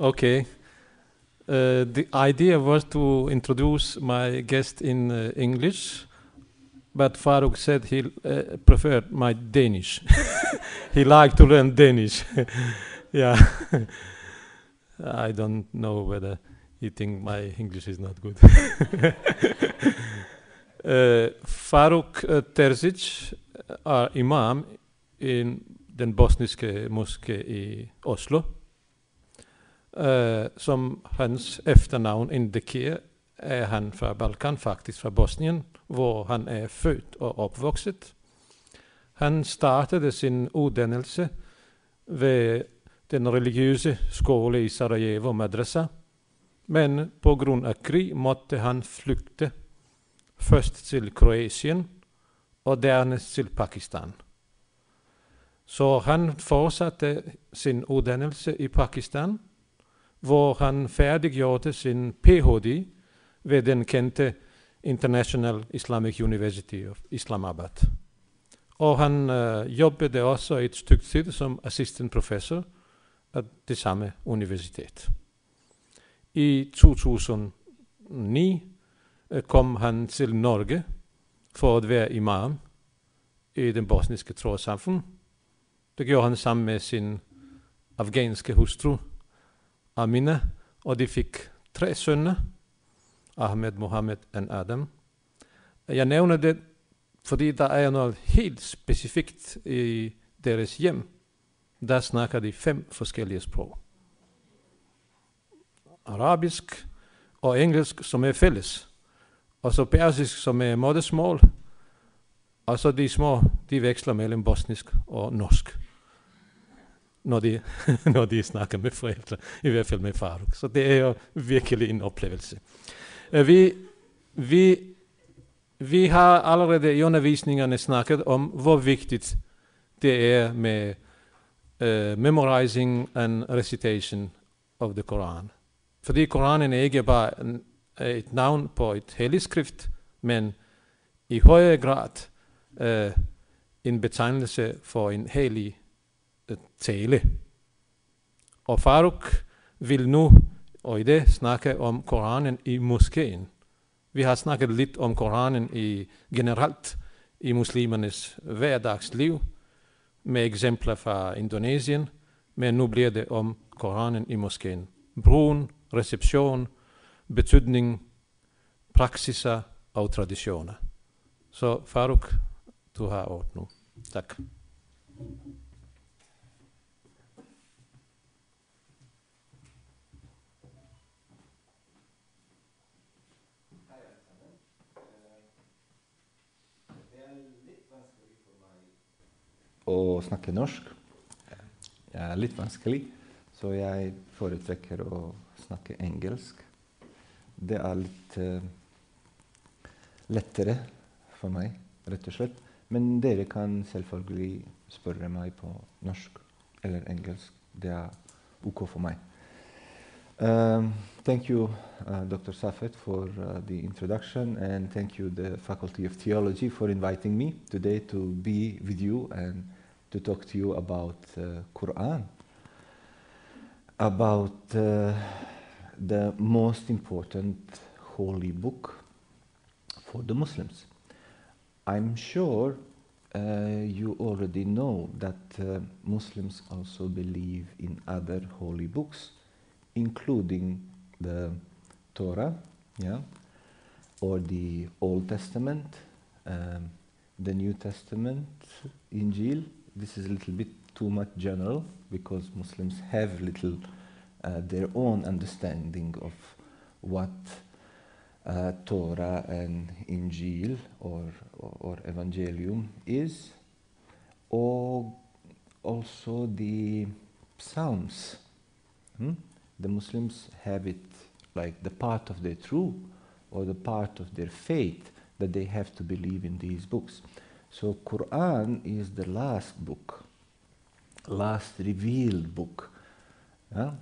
Okay. Uh, the idea was to introduce my guest in uh, English, but Faruk said he uh, preferred my Danish. he liked to learn Danish. yeah. I don't know whether he think my English is not good. uh, Faruk uh, Terzic er imam in den bosniske moské i Oslo. Uh, som hans efternavn indikerer, er han fra Balkan, faktisk fra Bosnien, hvor han er født og oppvokset. Han startet sin utdannelse ved den religiøse skolen i Sarajevo, madrasa, men pga. krig måtte han flykte, først til Kroatia og dernest til Pakistan. Så han fortsatte sin utdannelse i Pakistan, hvor han ferdiggjorde sin ph.d. ved den kjente International Islamic University of Islamabad. Og han uh, jobbet også et stykke tid som assistant professor av det samme universitet. I 2009 uh, kom han til Norge for å være imam i den bosniske trossamfunn. Det gjorde han sammen med sin afghanske hustru Amina, og de fikk tre sønner. Ahmed, Mohammed og Adam. Jeg nevner det fordi det er noe helt spesifikt i deres hjem. Der snakker de fem forskjellige språk. Arabisk og engelsk, som er felles. Og så persisk, som er modersmål. Og så de små de veksler mellom bosnisk og norsk når de, når de snakker med foreldre, i hvert fall med Faruk. Så det er jo virkelig en opplevelse. Uh, vi, vi, vi, har allerede i undervisningene snakket om hvor viktig det er med uh, memorizing and recitation of the Koran. Fordi Koranen er ikke bare et navn på et hellig skrift, men i høyere grad uh, en betegnelse for en hellig tale. Og Faruk vil nu og i det snakke om Koranen i moskeen. Vi har snakket litt om Koranen i, generelt i muslimernes hverdagsliv, med eksempler fra Indonesien, men nå blir det om Koranen i moskeen. Brun, resepsjon, betydning, praksiser og tradisjoner. Så Faruk, du har ordet nå. Takk. Å snakke norsk. Jeg er litt vanskelig, så jeg foretrekker å snakke engelsk. Det er litt uh, lettere for meg, rett og slett. Men dere kan selvfølgelig spørre meg på norsk eller engelsk. Det er OK for meg. Um, thank you, uh, Dr. Safet, for uh, the introduction, and thank you, the Faculty of Theology, for inviting me today to be with you and to talk to you about uh, Quran, about uh, the most important holy book for the Muslims. I'm sure uh, you already know that uh, Muslims also believe in other holy books, including the Torah, yeah, or the Old Testament, um, the New Testament, Injil, this is a little bit too much general because Muslims have little uh, their own understanding of what uh, Torah and Injil or, or, or, Evangelium is, or also the Psalms. Hmm? The Muslims have it like the part of their true or the part of their faith that they have to believe in these books. So Quran is the last book, last revealed book. Yeah?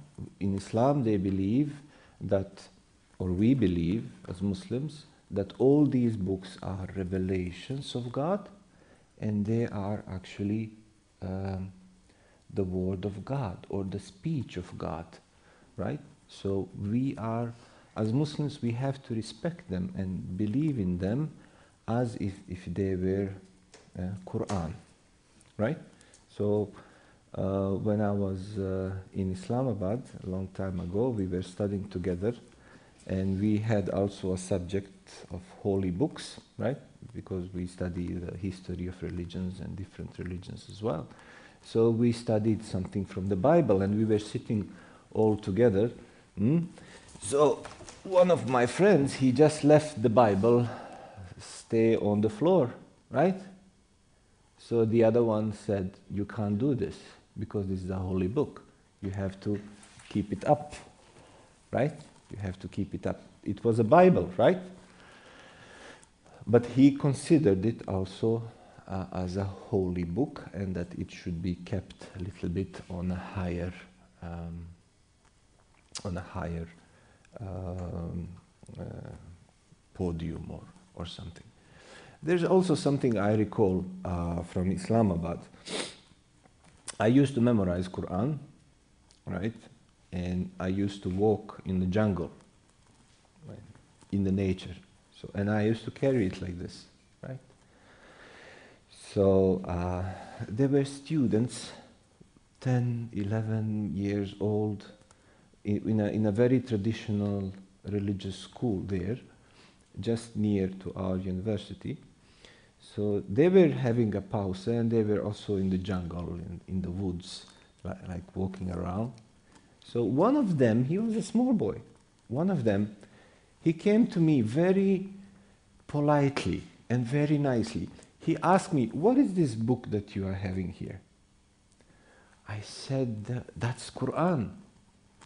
In Islam, they believe that, or we believe as Muslims, that all these books are revelations of God, and they are actually um, the word of God or the speech of God. right? So we are, as Muslims, we have to respect them and believe in them as if, if they were Quran, right? So uh, when I was uh, in Islamabad a long time ago, we were studying together, and we had also a subject of holy books, right? Because we study the history of religions and different religions as well. So we studied something from the Bible, and we were sitting all together. mm? So one of my friends, he just left the Bible stay on the floor, right? So the other one said, You can't do this because this is a holy book. You have to keep it up, right? You have to keep it up. It was a Bible, right? But he considered it also uh, as a holy book and that it should be kept a little bit on a higher, um, on a higher um, uh, podium or, or something. There's also something I recall uh, from Islamabad. I used to memorize Quran, right? And I used to walk in the jungle, right? in the nature. So, and I used to carry it like this, right? So uh, there were students, 10, 11 years old, in, in, a, in a very traditional religious school there, just near to our university. So they were having a pause and they were also in the jungle, in, in the woods, like, like walking around. So one of them, he was a small boy, one of them, he came to me very politely and very nicely. He asked me, What is this book that you are having here? I said, That's Quran.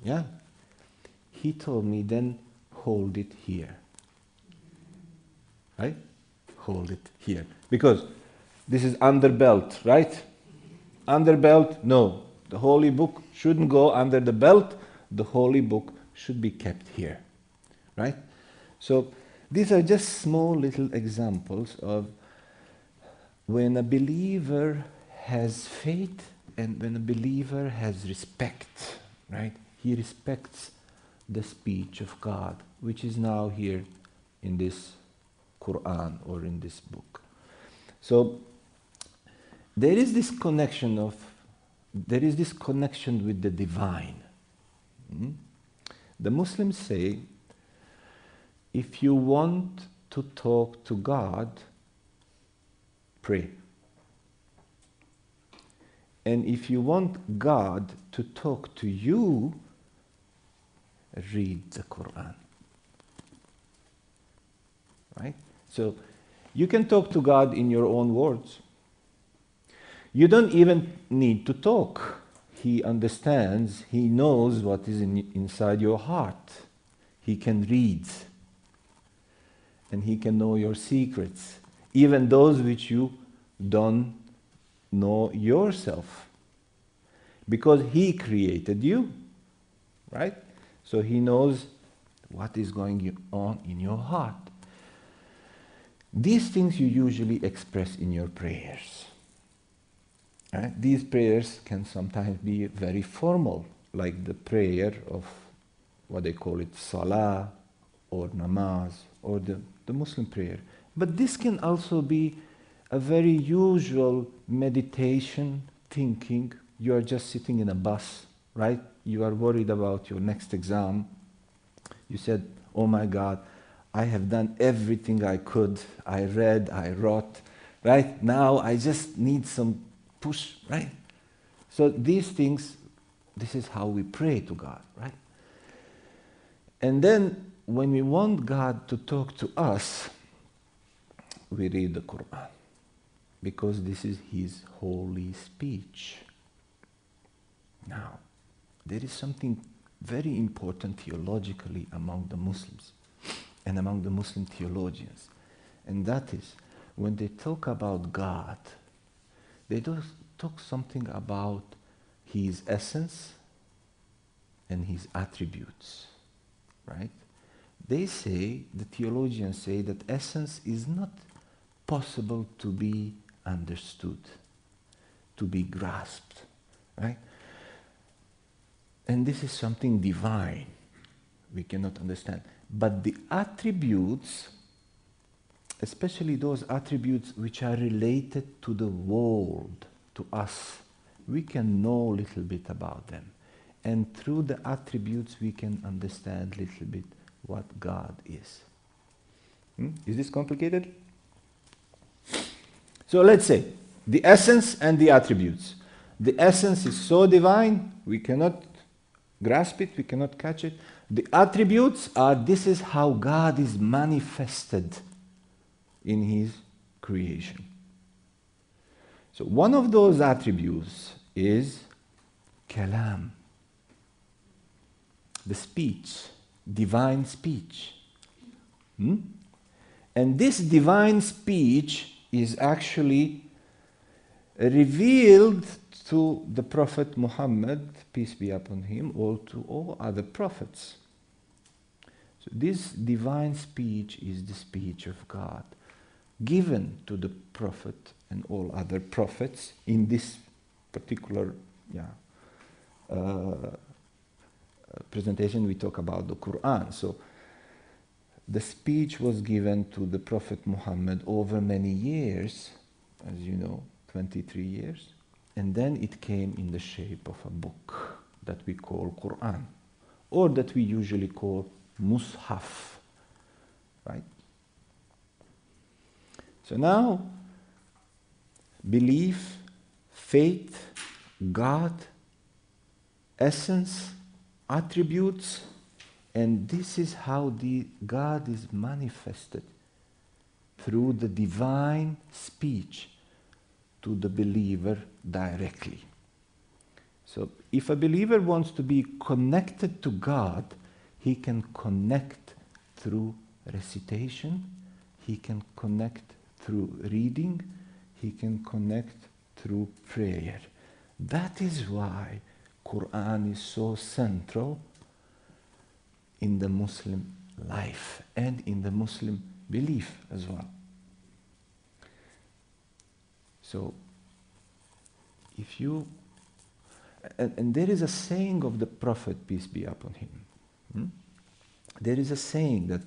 Yeah. He told me, Then hold it here. Right? Hold it here. Because this is under belt, right? Under belt, no. The holy book shouldn't go under the belt. The holy book should be kept here. Right? So these are just small little examples of when a believer has faith and when a believer has respect, right? He respects the speech of God, which is now here in this Quran or in this book. So there is this connection of there is this connection with the divine. Mm? The Muslims say if you want to talk to God, pray. And if you want God to talk to you, read the Quran. Right? So you can talk to God in your own words. You don't even need to talk. He understands, He knows what is in, inside your heart. He can read. And He can know your secrets, even those which you don't know yourself. Because He created you, right? So He knows what is going on in your heart. These things you usually express in your prayers. Right? These prayers can sometimes be very formal, like the prayer of what they call it salah or namaz or the, the Muslim prayer. But this can also be a very usual meditation, thinking. You are just sitting in a bus, right? You are worried about your next exam. You said, Oh my God, I have done everything I could. I read, I wrote, right? Now I just need some push, right? So these things, this is how we pray to God, right? And then when we want God to talk to us, we read the Quran because this is His holy speech. Now, there is something very important theologically among the Muslims and among the Muslim theologians. And that is, when they talk about God, they do talk something about His essence and His attributes, right? They say, the theologians say, that essence is not possible to be understood, to be grasped, right? and this is something divine. We cannot understand. But the attributes, especially those attributes which are related to the world, to us, we can know a little bit about them. And through the attributes, we can understand a little bit what God is. Hmm? Is this complicated? So let's say the essence and the attributes. The essence is so divine, we cannot grasp it, we cannot catch it. The attributes are this is how God is manifested in His creation. So, one of those attributes is kalam, the speech, divine speech. Hmm? And this divine speech is actually revealed to the Prophet Muhammad, peace be upon him, or to all other prophets. So, this divine speech is the speech of God, given to the Prophet and all other prophets in this particular yeah, uh, presentation. We talk about the Quran. So, the speech was given to the Prophet Muhammad over many years, as you know, 23 years, and then it came in the shape of a book that we call Quran, or that we usually call Mushaf, right? So now, belief, faith, God, essence, attributes, and this is how the God is manifested through the divine speech to the believer directly. So, if a believer wants to be connected to God, he can connect through recitation, he can connect through reading, he can connect through prayer. That is why Quran is so central in the Muslim life and in the Muslim belief as well. So, if you, and, and, there is a saying of the Prophet, peace be upon him. Hmm? There is a saying that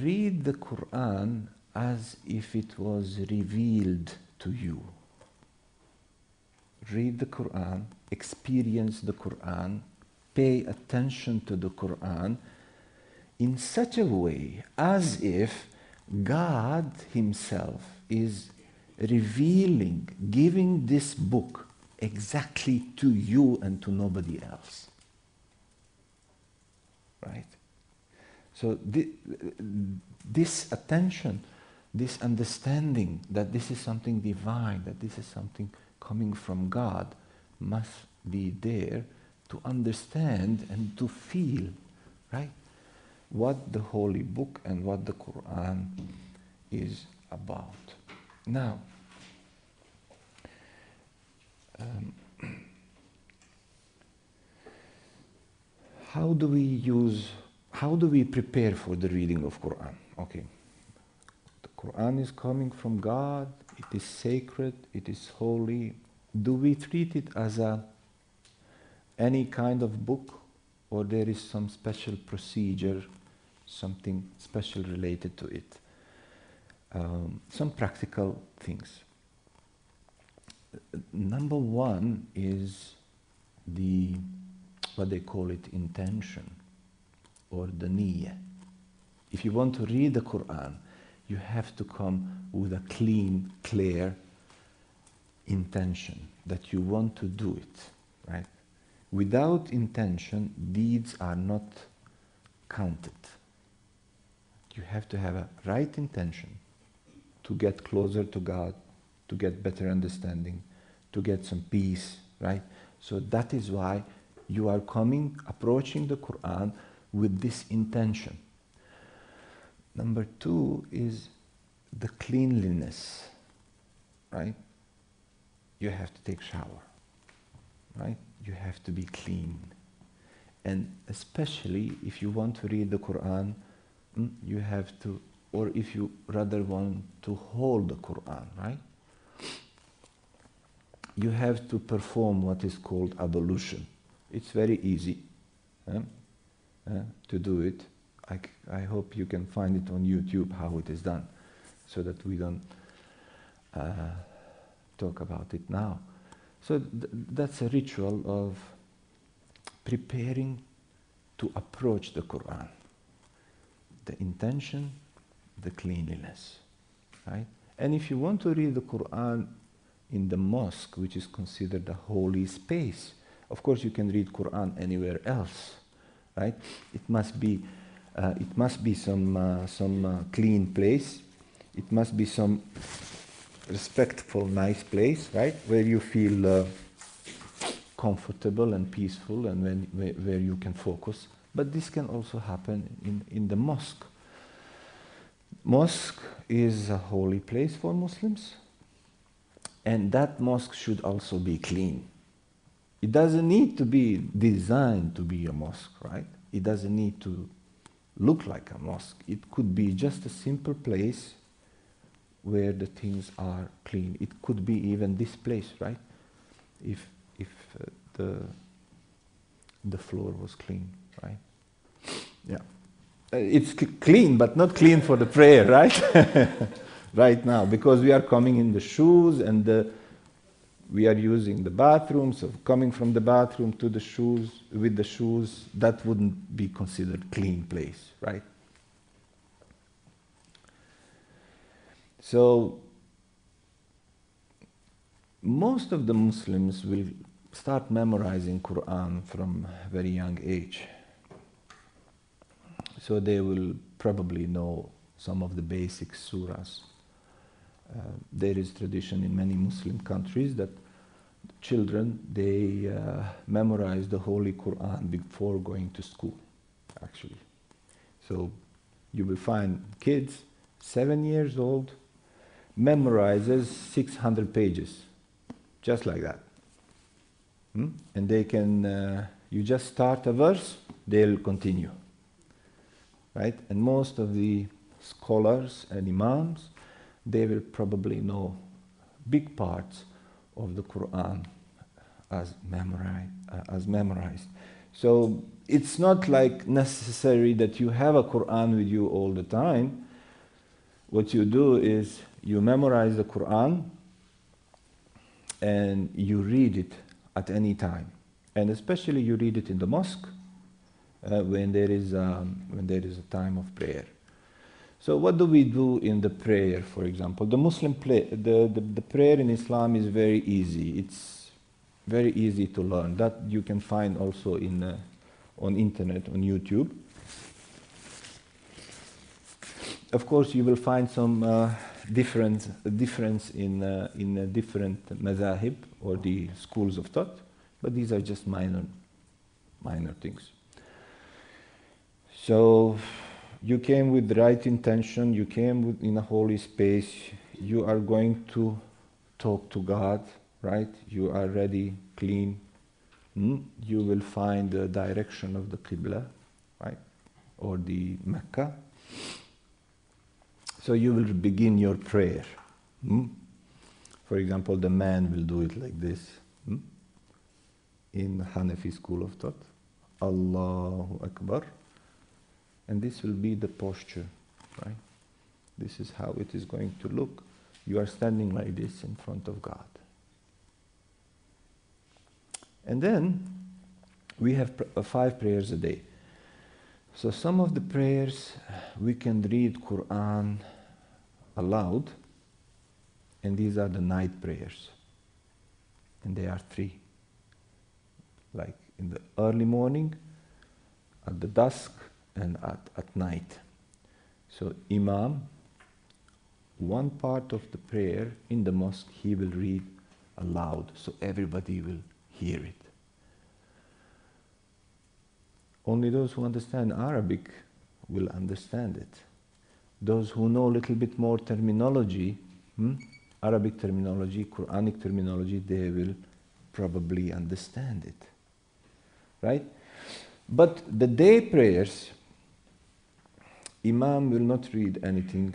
read the Quran as if it was revealed to you. Read the Quran, experience the Quran, pay attention to the Quran in such a way as if God Himself is revealing, giving this book exactly to you and to nobody else. Right? So, this attention, this understanding that this is something divine, that this is something coming from God, must be there to understand and to feel, right? What the Holy Book and what the Quran is about. Now, um, how do we use, how do we prepare for the reading of Quran? Okay, the Quran is coming from God, it is sacred, it is holy. Do we treat it as a any kind of book or there is some special procedure, something special related to it? um, some practical things. Number one is the what they call it intention or the niyyah. If you want to read the Quran, you have to come with a clean, clear intention that you want to do it, right? Without intention, deeds are not counted. You have to have a right intention to get closer to God, to get better understanding, to get some peace, right? So that is why you are coming, approaching the Quran with this intention. Number two is the cleanliness, right? You have to take shower, right? You have to be clean. And especially if you want to read the Quran, mm, you have to or if you rather want to hold the Quran, right? You have to perform what is called ablution. It's very easy uh, uh, to do it. I hope you can find it on YouTube how it is done, so that we don't uh, talk about it now. So th- that's a ritual of preparing to approach the Quran. The intention, the cleanliness, right? And if you want to read the Quran in the mosque, which is considered a holy space, of course you can read Quran anywhere else, right? It must be, uh, it must be some uh, some uh, clean place. It must be some respectful, nice place, right, where you feel uh, comfortable and peaceful, and when, where, where you can focus. But this can also happen in, in the mosque. Mosque is a holy place for Muslims, and that mosque should also be clean. It doesn't need to be designed to be a mosque, right? It doesn't need to look like a mosque. It could be just a simple place where the things are clean. It could be even this place, right? If if uh, the the floor was clean, right? Yeah, uh, it's clean, but not clean for the prayer, right? right now, because we are coming in the shoes and the, we are using the bathroom. So coming from the bathroom to the shoes with the shoes, that wouldn't be considered clean place, right? So most of the Muslims will start memorizing Quran from very young age. So they will probably know some of the basic surahs. Uh, there is tradition in many Muslim countries that children they uh, memorize the Holy Quran before going to school, actually. So you will find kids seven years old memorizes 600 pages, just like that. Hmm? And they can, uh, you just start a verse, they'll continue. Right? And most of the scholars and imams, they will probably know big parts of the Quran as memorized. Uh, as memorized. So it's not like necessary that you have a Quran with you all the time. What you do is you memorize the Quran and you read it at any time. And especially you read it in the mosque uh, when, there is, um, when there is a time of prayer. So what do we do in the prayer, for example? The Muslim play, the, the, the prayer in Islam is very easy. It's very easy to learn. That you can find also in, uh, on internet, on YouTube. Of course, you will find some uh, different difference in uh, in uh, different mazahib or the schools of thought, but these are just minor minor things. So you came with the right intention. You came with, in a holy space. You are going to talk to God, right? You are ready, clean. Hmm? You will find the direction of the Qibla, right, or the Mecca. So you will begin your prayer. Hmm? For example, the man will do it like this hmm? in Hanafi school of thought. Allahu Akbar. And this will be the posture, right? This is how it is going to look. You are standing like this in front of God. And then we have pr- uh, five prayers a day. So some of the prayers we can read Quran aloud, and these are the night prayers. And they are three. Like in the early morning, at the dusk, and at, at night. So Imam, one part of the prayer in the mosque he will read aloud so everybody will hear it. Only those who understand Arabic will understand it. Those who know a little bit more terminology, hmm, Arabic terminology, Quranic terminology, they will probably understand it. Right? But the day prayers, Imam will not read anything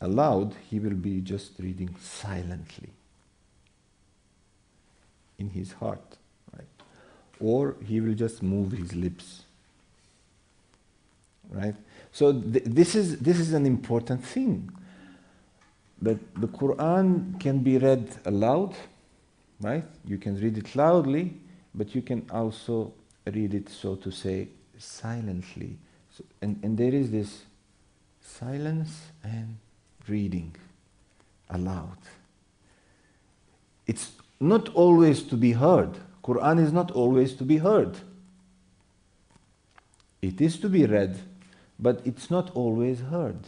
aloud, he will be just reading silently in his heart. Right? or he will just move his lips. Right? So th- this, is, this is an important thing. That the Quran can be read aloud, right? You can read it loudly, but you can also read it, so to say, silently. So, and, and there is this silence and reading aloud. It's not always to be heard. Quran is not always to be heard. It is to be read, but it's not always heard.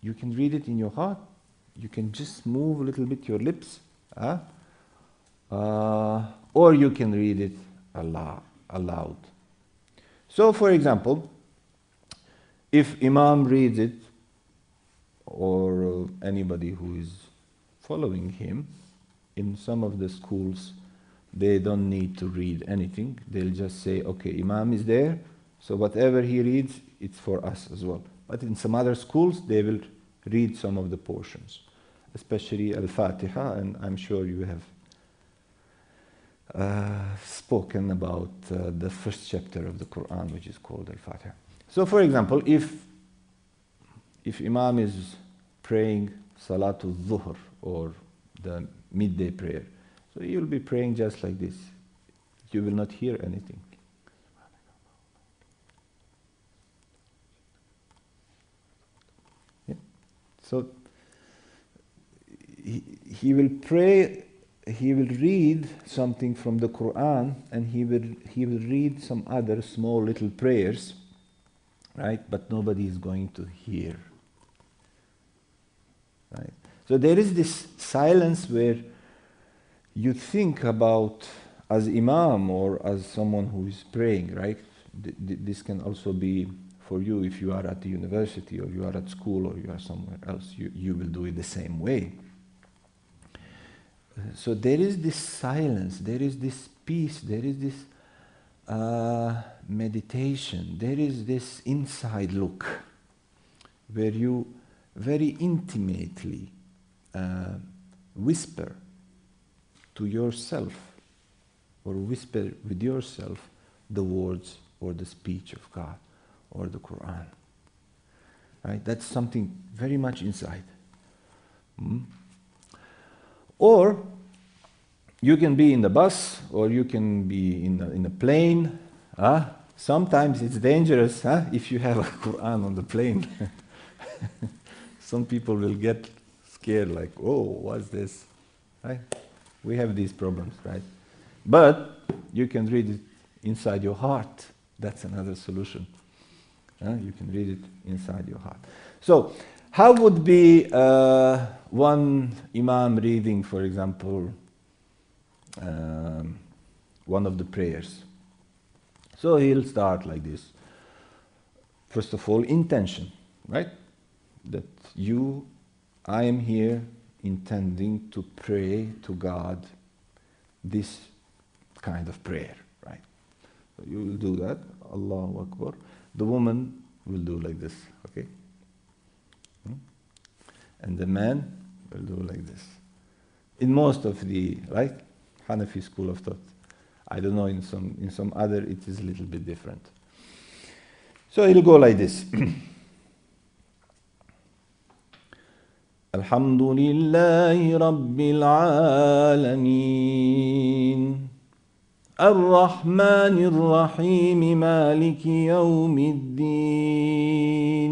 You can read it in your heart. You can just move a little bit your lips, huh? uh, or you can read it aloud. So, for example, if Imam reads it, or uh, anybody who is following him, in some of the schools, they don't need to read anything. They'll just say, okay, Imam is there, so whatever he reads, it's for us as well. But in some other schools, they will read some of the portions, especially Al Fatiha, and I'm sure you have spoken about uh, the first chapter of the Quran, which is called Al Fatiha. So, for example, if if Imam is praying Salatul Dhuhr or the midday prayer, so you'll be praying just like this. You will not hear anything. Yeah. So he, he will pray, he will read something from the Quran, and he will, he will read some other small little prayers, right? But nobody is going to hear. Right? So there is this silence where you think about as imam or as someone who is praying, right? Th- th- this can also be for you if you are at the university or you are at school or you are somewhere else. You, you will do it the same way. So there is this silence, there is this peace, there is this uh, meditation, there is this inside look where you very intimately uh, whisper to yourself or whisper with yourself the words or the speech of God or the Quran. Right? That's something very much inside. Mm? Or you can be in the bus or you can be in a, in a plane. Huh? Sometimes it's dangerous huh? if you have a Quran on the plane. Some people will get scared, like, oh, what's this? Right? We have these problems, right? But you can read it inside your heart. That's another solution. You can read it inside your heart. So, how would be uh, one imam reading, for example, um, one of the prayers? So he'll start like this. First of all, intention, right? That you, I am here intending to pray to God this kind of prayer, right? So you will do that, Allahu Akbar. The woman will do like this? And the man will do like this. In most of the, right, Hanafi school of thought. I don't know, in some, in some other it is a little bit different. So it'll go like this. الحمد لله رب العالمين الرحمن الرحيم مالك يوم الدين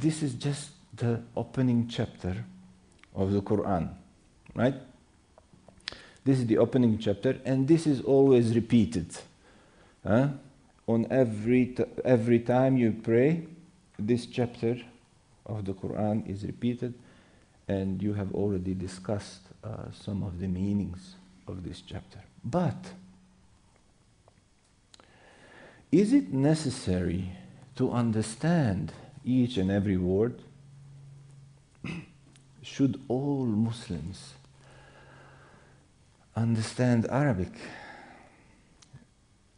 This is just the opening chapter of the Quran, right? This is the opening chapter, and this is always repeated. huh? On every, every time you pray, this chapter of the Quran is repeated, and you have already discussed uh, some of the meanings of this chapter. But is it necessary to understand each and every word? Should all Muslims understand Arabic?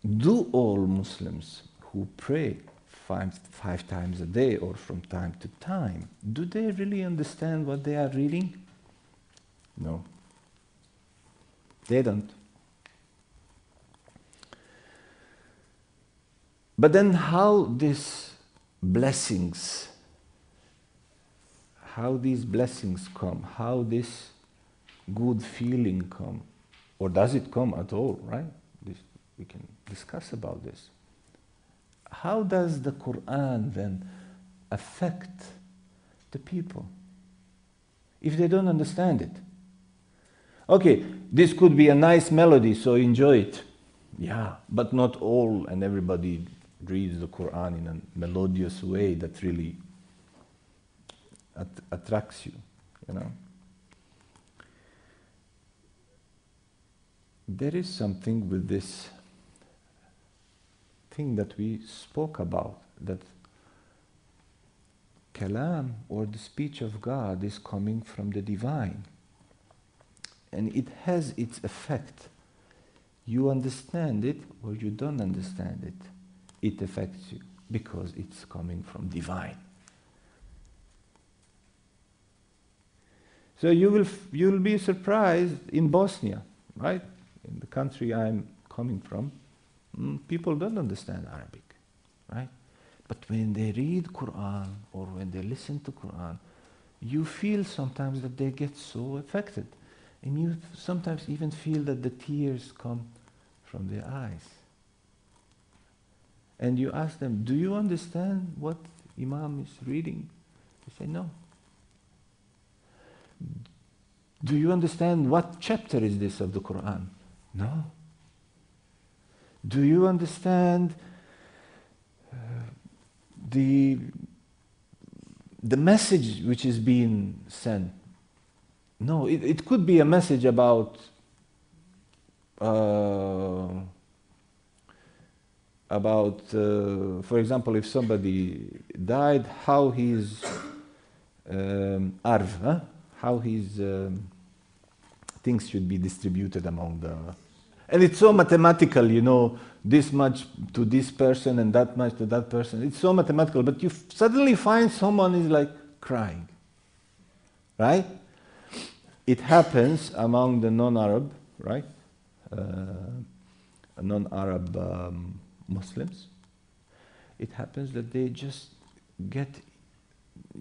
Do all Muslims who pray five, five times a day or from time to time, do they really understand what they are reading? No. They don't. But then, how these blessings, how these blessings come, how this good feeling come, or does it come at all, right? This, we can discuss about this. How does the Quran then affect the people if they don't understand it? Okay, this could be a nice melody, so enjoy it. Yeah, but not all and everybody reads the Quran in a melodious way that really at- attracts you, you know. There is something with this thing that we spoke about that kalam or the speech of God is coming from the divine and it has its effect. You understand it or you don't understand it. It affects you because it's coming from divine. So you will, f- you will be surprised in Bosnia, right? In the country I'm coming from, mm, people don't understand Arabic, right? But when they read Quran or when they listen to Quran, you feel sometimes that they get so affected. And you sometimes even feel that the tears come from their eyes. And you ask them, Do you understand what Imam is reading? They say, No. Do you understand what chapter is this of the Quran? No. Do you understand uh, the, the message which is being sent? No, it, it could be a message about uh, about, uh, for example, if somebody died, how his um, arv, huh? how his um, things should be distributed among the. And it's so mathematical, you know, this much to this person and that much to that person. It's so mathematical, but you suddenly find someone is like crying, right? It happens among the non-Arab, right? Uh, non-Arab um, Muslims. It happens that they just get,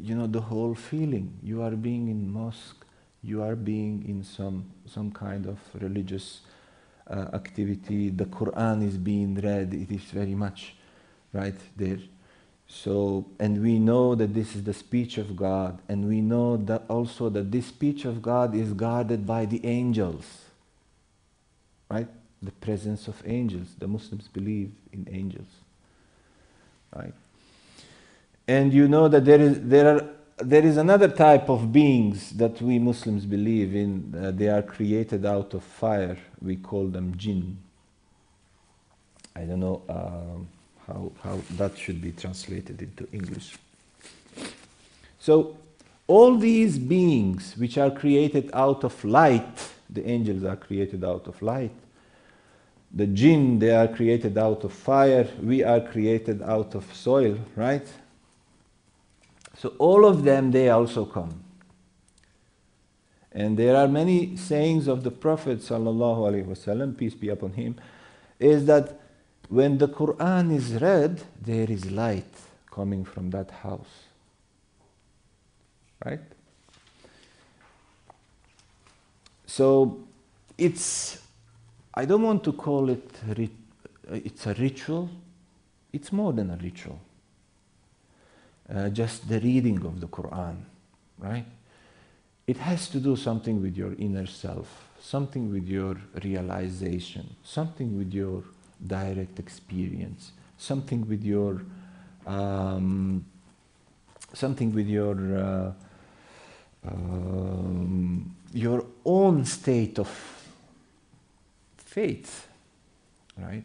you know, the whole feeling. You are being in mosque, you are being in some some kind of religious uh, activity. The Quran is being read. It is very much right there. So, and we know that this is the speech of God, and we know that also that this speech of God is guarded by the angels. Right? The presence of angels. The Muslims believe in angels. Right? And you know that there is there are there is another type of beings that we Muslims believe in. Uh, they are created out of fire. We call them jinn. I don't know. Um, how, how that should be translated into English. So, all these beings which are created out of light, the angels are created out of light, the jinn, they are created out of fire, we are created out of soil, right? So, all of them, they also come. And there are many sayings of the Prophet, wasallam, peace be upon him, is that when the Quran is read, there is light coming from that house. Right? So it's, I don't want to call it, it's a ritual. It's more than a ritual. Uh, just the reading of the Quran, right? It has to do something with your inner self, something with your realization, something with your direct experience, something with your um, something with your uh, um, your own state of faith, right?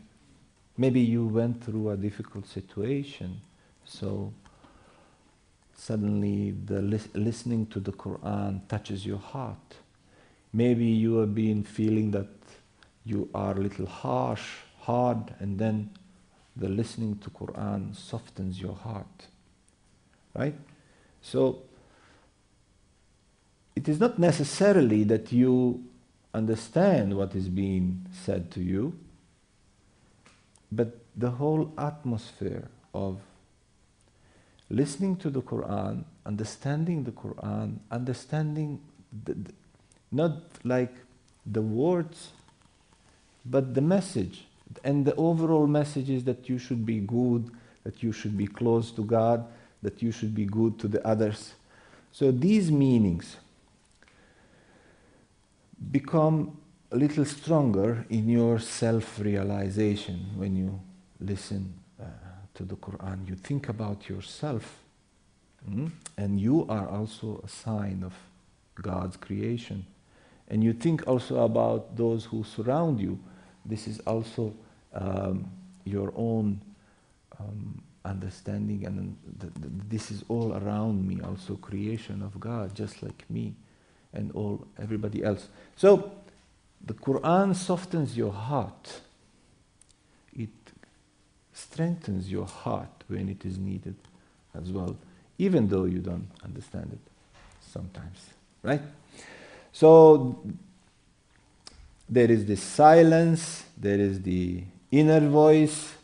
Maybe you went through a difficult situation, so suddenly the lis- listening to the Quran touches your heart. Maybe you have been feeling that you are a little harsh, hard, and then the listening to Quran softens your heart. Right? So it is not necessarily that you understand what is being said to you, but the whole atmosphere of listening to the Quran, understanding the Quran, understanding the, the, not like the words, but the message. And the overall message is that you should be good, that you should be close to God, that you should be good to the others. So these meanings become a little stronger in your self realization when you listen uh, to the Quran. You think about yourself, mm? and you are also a sign of God's creation. And you think also about those who surround you. This is also um, your own um, understanding, and th- th- this is all around me, also creation of God, just like me and all everybody else. So the Quran softens your heart. It strengthens your heart when it is needed as well, even though you don't understand it sometimes. Right? So there is this silence, there is the inner voice.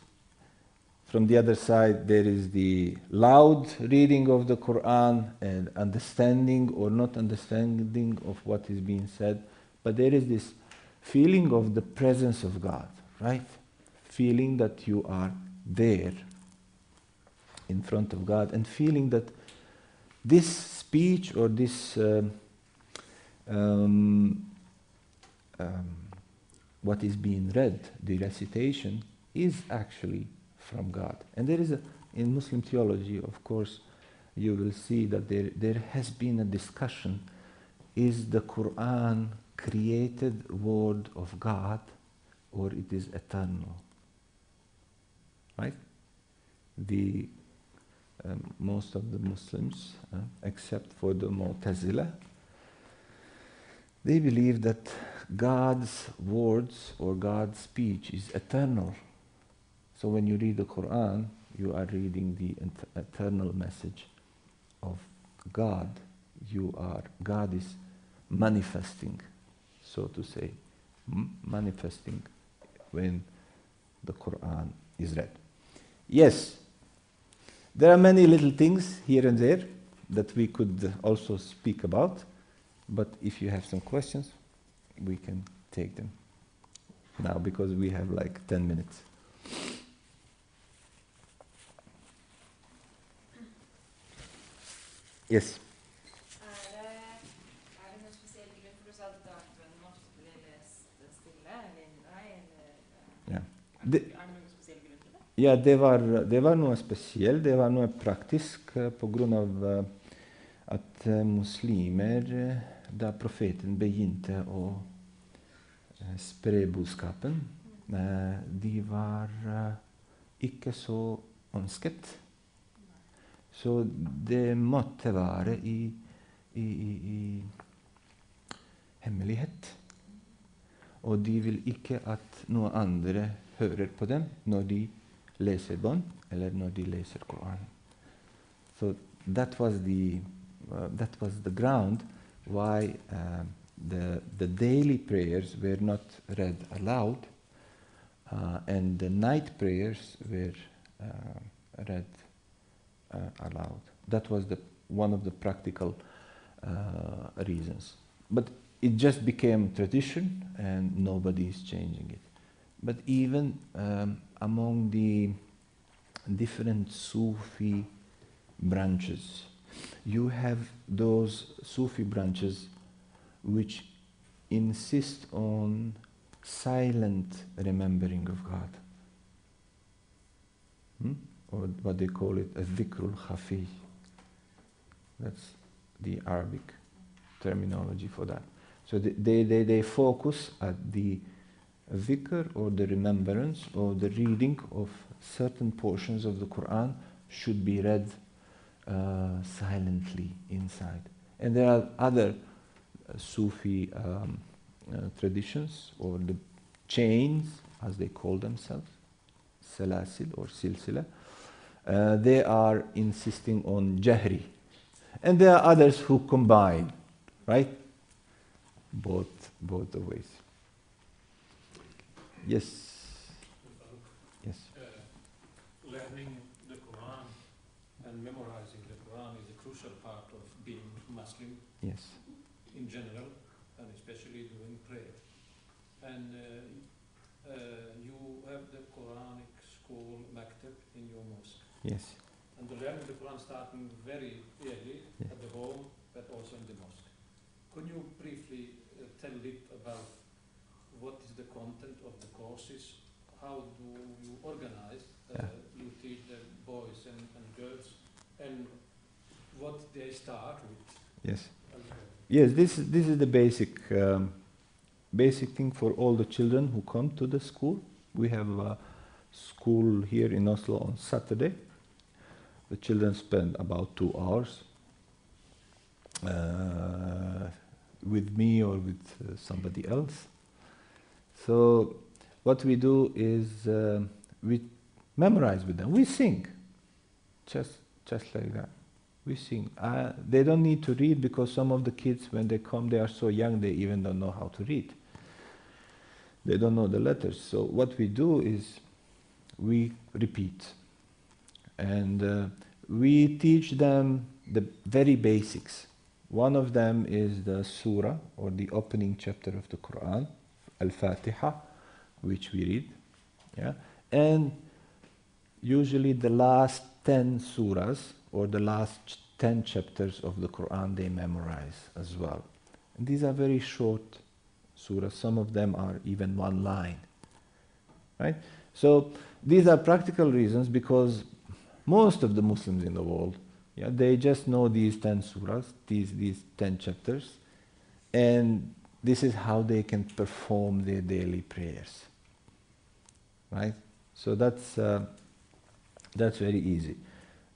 From the other side, there is the loud reading of the Quran and understanding or not understanding of what is being said. But there is this feeling of the presence of God, right? Feeling that you are there in front of God and feeling that this speech or this um, um, um, what is being read, the recitation, is actually from God. And there is a, in Muslim theology, of course, you will see that there, there has been a discussion is the Quran created word of God or it is eternal? Right? The um, most of the Muslims, uh, except for the Mu'tazila, they believe that God's words or God's speech is eternal. So when you read the Quran, you are reading the eternal message of God. You are, God is manifesting, so to say, manifesting when the Quran is read. Yes, there are many little things here and there that we could also speak about, but if you have some questions, we can take them now because we have like 10 minutes. Til det? ja, det var, det var noe spesielt. Det var noe praktisk pga. på grunn av eh, at eh, muslimer, eh, da profeten begynte å eh, spre budskapen, eh, de var eh, ikke så ønsket. Så det måtte være i, i, i, i hemmelighet. Og de vil ikke at noen andre hører på dem når de leser bånd, eller når de leser Koranen. So that was the, uh, that was the ground why uh, the, the daily prayers were not read aloud, uh, and the night uh, aloud. That was the, one of the practical uh, reasons. But it just became tradition and nobody is changing it. But even um, among the different Sufi branches, you have those Sufi branches which insist on silent remembering of God. Hmm? Or what they call it a dhikrul khafi. That's the Arabic terminology for that. So they, they, they, focus at the dhikr or the remembrance or the reading of certain portions of the Quran should be read uh, silently inside. And there are other uh, Sufi um, uh, traditions or the chains, as they call themselves, salasil or silsila. Uh, they are insisting on jahri. And there are others who combine, right? Both, both the ways. Yes. Yes. Uh, learning the Quran and memorizing the Quran is a crucial part of being Muslim Yes. in general and especially during prayer. And uh, uh, you have the Quranic school maktab in your mosque. Yes. And the learning the Quran starting very early Yeah. at the home but also in the mosque. Could you briefly uh, tell a bit about what is the content of the courses? How do you organize? Uh. You teach the boys and, and girls and what they start with. Yes. Yes, this is, this is the basic um, basic thing for all the children who come to the school. We have a school here in Oslo on Saturday. The children spend about two hours uh, with me or with uh, somebody else. So what we do is um we memorize with them. We sing, just just like that. We sing. Uh, they don't need to read because some of the kids, when they come, they are so young they even don't know how to read. They don't know the letters. So what we do is we repeat, and uh, we teach them the very basics. One of them is the surah or the opening chapter of the Quran, Al-Fatiha, which we read, yeah, and usually the last 10 surahs or the last ch- 10 chapters of the Quran they memorize as well. And these are very short surahs, some of them are even one line. Right? So these are practical reasons because most of the Muslims in the world, yeah, they just know these 10 surahs, these, these 10 chapters, and this is how they can perform their daily prayers. Right? So that's, uh, that's very easy.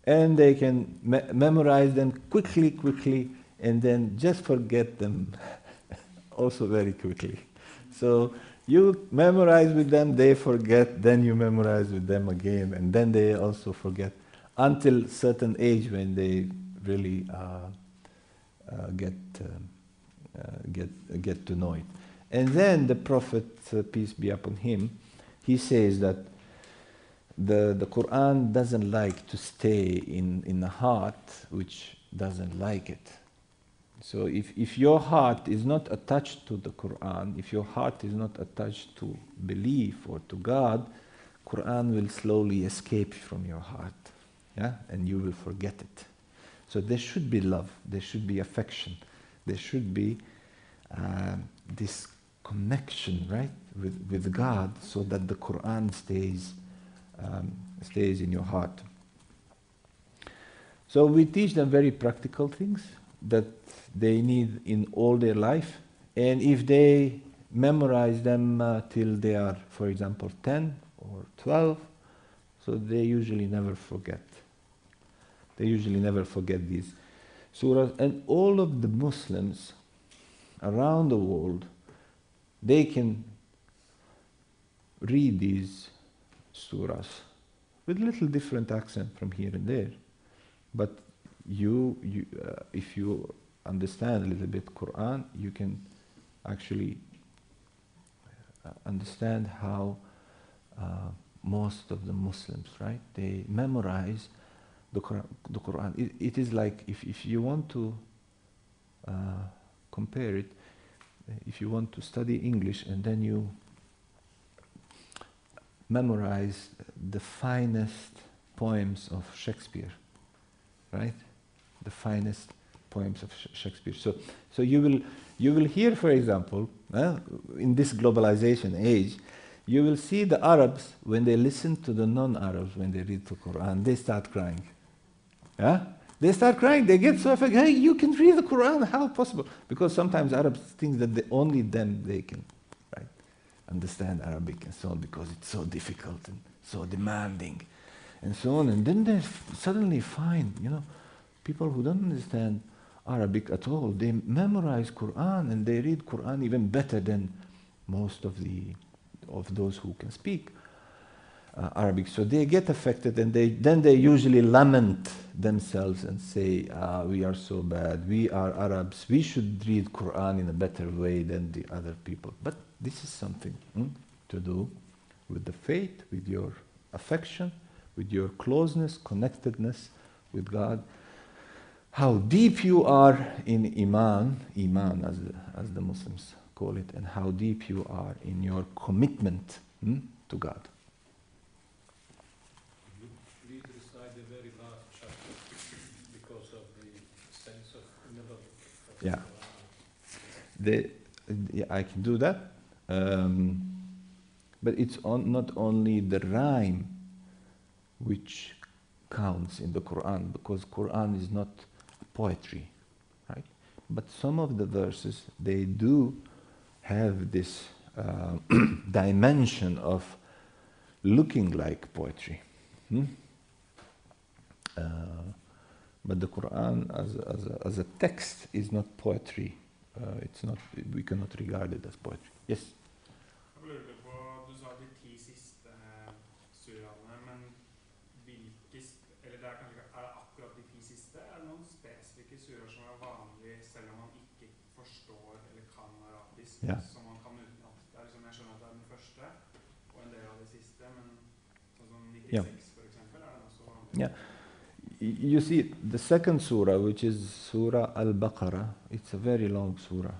And they can me- memorize them quickly, quickly, and then just forget them also very quickly. So you memorize with them, they forget, then you memorize with them again, and then they also forget until certain age when they really uh, uh, get, um, uh, get, get to know it. And then the Prophet, uh, peace be upon him, he says that the, the Quran doesn't like to stay in, in a heart which doesn't like it. So if, if your heart is not attached to the Quran, if your heart is not attached to belief or to God, Quran will slowly escape from your heart. Yeah? And you will forget it. So there should be love, there should be affection, there should be uh, this connection, right, with, with God so that the Quran stays, um, stays in your heart. So we teach them very practical things that they need in all their life. And if they memorize them uh, till they are, for example, 10 or 12, so they usually never forget. They usually never forget these surahs. And all of the Muslims around the world, they can read these surahs with little different accent from here and there. But you, you uh, if you understand a little bit Quran, you can actually uh, understand how uh, most of the Muslims, right, they memorize the Quran. The Quran. It, it is like if, if you want to uh, compare it, if you want to study English and then you memorize the finest poems of Shakespeare, right? The finest poems of Shakespeare. So, so you will you will hear, for example, uh, in this globalization age, you will see the Arabs when they listen to the non-Arabs when they read the Quran, they start crying. Yeah? They start crying. They get so affected. Hey, you can read the Quran. How possible? Because sometimes Arabs think that they, only them they can, right, understand Arabic and so on because it's so difficult and so demanding, and so on. And then they suddenly find, you know, people who don't understand Arabic at all. They memorize Quran and they read Quran even better than most of the of those who can speak uh, Arabic. So they get affected, and they then they usually lament themselves and say, ah, "We are so bad. We are Arabs. We should read Quran in a better way than the other people." But this is something hmm, to do with the faith, with your affection, with your closeness, connectedness with God. How deep you are in Iman, Iman as the, as the Muslims call it, and how deep you are in your commitment hmm, to God. Please recite the very last chapter because of the sense of never. of Yeah. The, yeah, I can do that. Um, but it's on, not only the rhyme which counts in the Quran, because Quran is not poetry, right? But some of the verses they do have this uh, dimension of looking like poetry. hmm? Uh, but the Quran as a, as, a, as a text is not poetry. Uh, it's not. We cannot regard it as poetry. Yes. Jeg lurte på, Du sa de ti siste suraene, men hvilke sp- Eller det er kanskje ikke Er det akkurat de ti siste? Er det noen spesifikke suraer som er vanlige selv om man ikke forstår eller kan arabisk? Ja. Som man kan utenat? Det er liksom, jeg skjønner at det er den første og en del av de siste, men sånn som 96 Ja. for eksempel, er den også? Yeah. You see, the second surah, which is Surah Al Baqarah, it's a very long surah,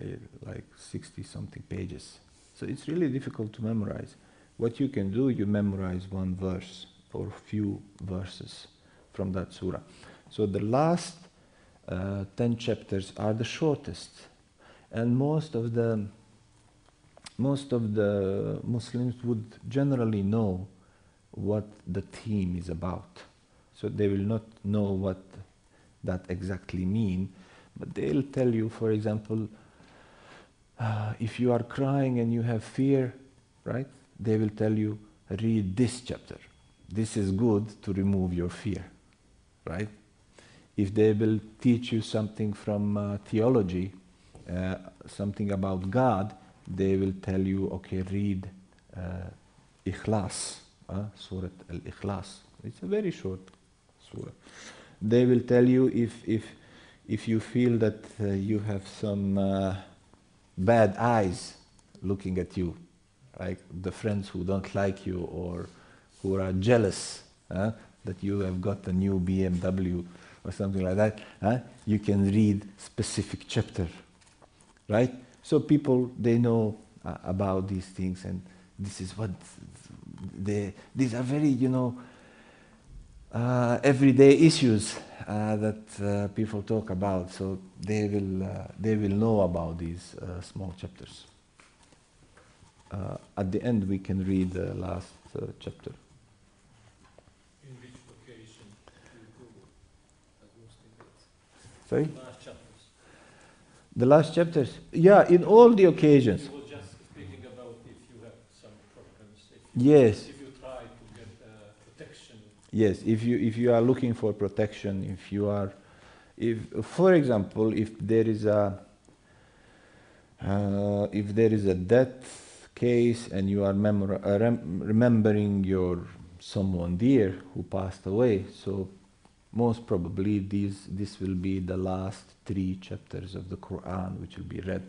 eh, like 60 something pages. So it's really difficult to memorize. What you can do, you memorize one verse or few verses from that surah. So the last uh, 10 chapters are the shortest. And most of the most of the Muslims would generally know what the theme is about. So they will not know what that exactly mean, but they'll tell you, for example, uh, if you are crying and you have fear, right? They will tell you, read this chapter. This is good to remove your fear, right? If they will teach you something from uh, theology, uh, something about God, they will tell you, okay, read uh, Ikhlas, uh, Surah Al Ikhlas. It's a very short surah. They will tell you if, if, if you feel that uh, you have some uh, bad eyes looking at you, like the friends who don't like you or who are jealous uh, that you have got a new BMW or something like that, you can read specific chapter, right? So people they know uh, about these things, and this is what they. These are very, you know, uh, everyday issues uh, that uh, people talk about. So they will uh, they will know about these uh, small chapters. Uh, at the end, we can read the last uh, chapter. In which occasion do you go as Muslim? Sorry, Last chapters. The last chapters. Yeah, in all the occasions. You were just speaking about if you have some problems. If, Yes. if you try to get uh, protection. Yes, if you if you are looking for protection, if you are, if for example, if there is a uh, if there is a death case and you are memor- uh, rem- remembering your someone dear who passed away, so most probably these this will be the last three chapters of the Quran which will be read